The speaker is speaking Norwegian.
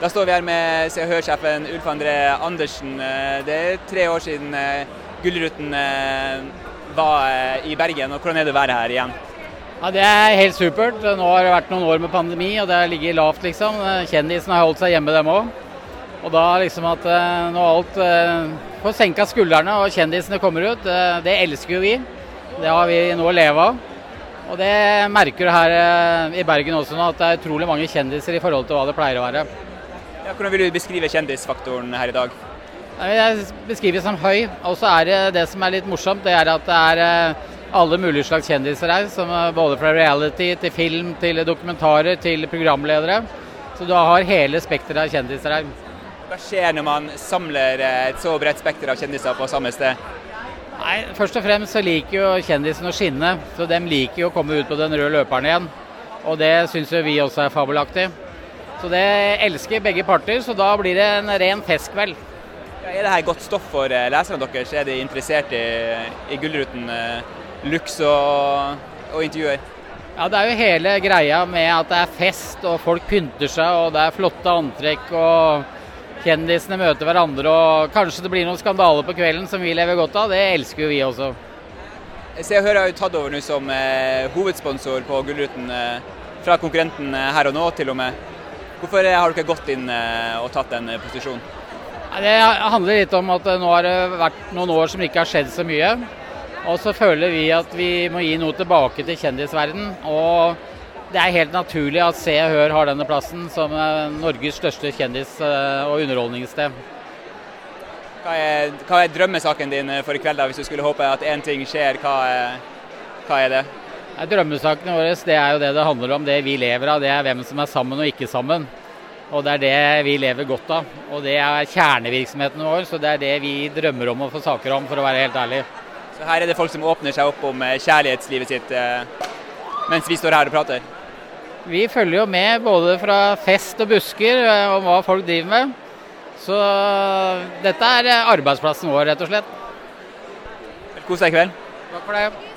Da står vi her med Se og Hør-sjefen Ulf André Andersen. Eh, det er tre år siden eh, Gullruten eh, var i Bergen. og Hvordan er det å være her igjen? Ja, Det er helt supert. Nå har det vært noen år med pandemi, og det har ligget lavt, liksom. Kjendisene har holdt seg hjemme, dem òg. Og da liksom at nå alt får senka skuldrene og kjendisene kommer ut, det elsker jo vi. Det har vi nå å leve av. Og det merker du her i Bergen også nå, at det er utrolig mange kjendiser i forhold til hva det pleier å være. Ja, hvordan vil du beskrive kjendisfaktoren her i dag? Jeg beskriver som høy. Og så er det det som er litt morsomt, det er at det er eh, alle mulige slags kjendiser her. Som både fra reality til film til dokumentarer til programledere. Så du har hele spekteret av kjendiser her. Hva skjer når man samler eh, et så bredt spekter av kjendiser på samme sted? Nei, Først og fremst så liker jo kjendisene å skinne. Så de liker jo å komme ut på den røde løperen igjen. Og det syns jo vi også er fabelaktig. Så det elsker begge parter, så da blir det en ren festkveld. Ja, er dette godt stoff for eh, leserne deres? Er de interessert i, i Gullruten, luks looks og, og, intervjuer? Ja, Det er jo hele greia med at det er fest og folk pynter seg og det er flotte antrekk og kjendisene møter hverandre og kanskje det blir noen skandaler på kvelden som vi lever godt av. Det elsker jo vi også. Ser og hører har jo tatt over nå som eh, hovedsponsor på Gullruten eh, fra konkurrenten eh, her og nå til og med. Hvorfor har dere gått inn eh, og tatt den eh, posisjonen? Det handler litt om at nå har det vært noen år som ikke har skjedd så mye. Og så føler vi at vi må gi noe tilbake til kjendisverden. Og det er helt naturlig at Se og Hør har denne plassen som eh, Norges største kjendis- og underholdningssted. Hva er, hva er, drømmesaken din for i kveld, da, hvis du skulle håpe at én ting skjer? Hva er, hva er det? Drømmesakene våre det er jo det det handler om, det vi lever av. Det er hvem som er sammen og ikke sammen. Og det er det vi lever godt av. Og det er kjernevirksomheten vår, så det er det vi drømmer om å få saker om, for å være helt ærlig. Så her er det folk som åpner seg opp om eh, kjærlighetslivet sitt eh, mens vi står her og prater? Vi følger jo med både fra fest og busker eh, om hva folk driver med. Så dette er arbeidsplassen vår, rett og slett. Kos deg i kveld. Takk for det.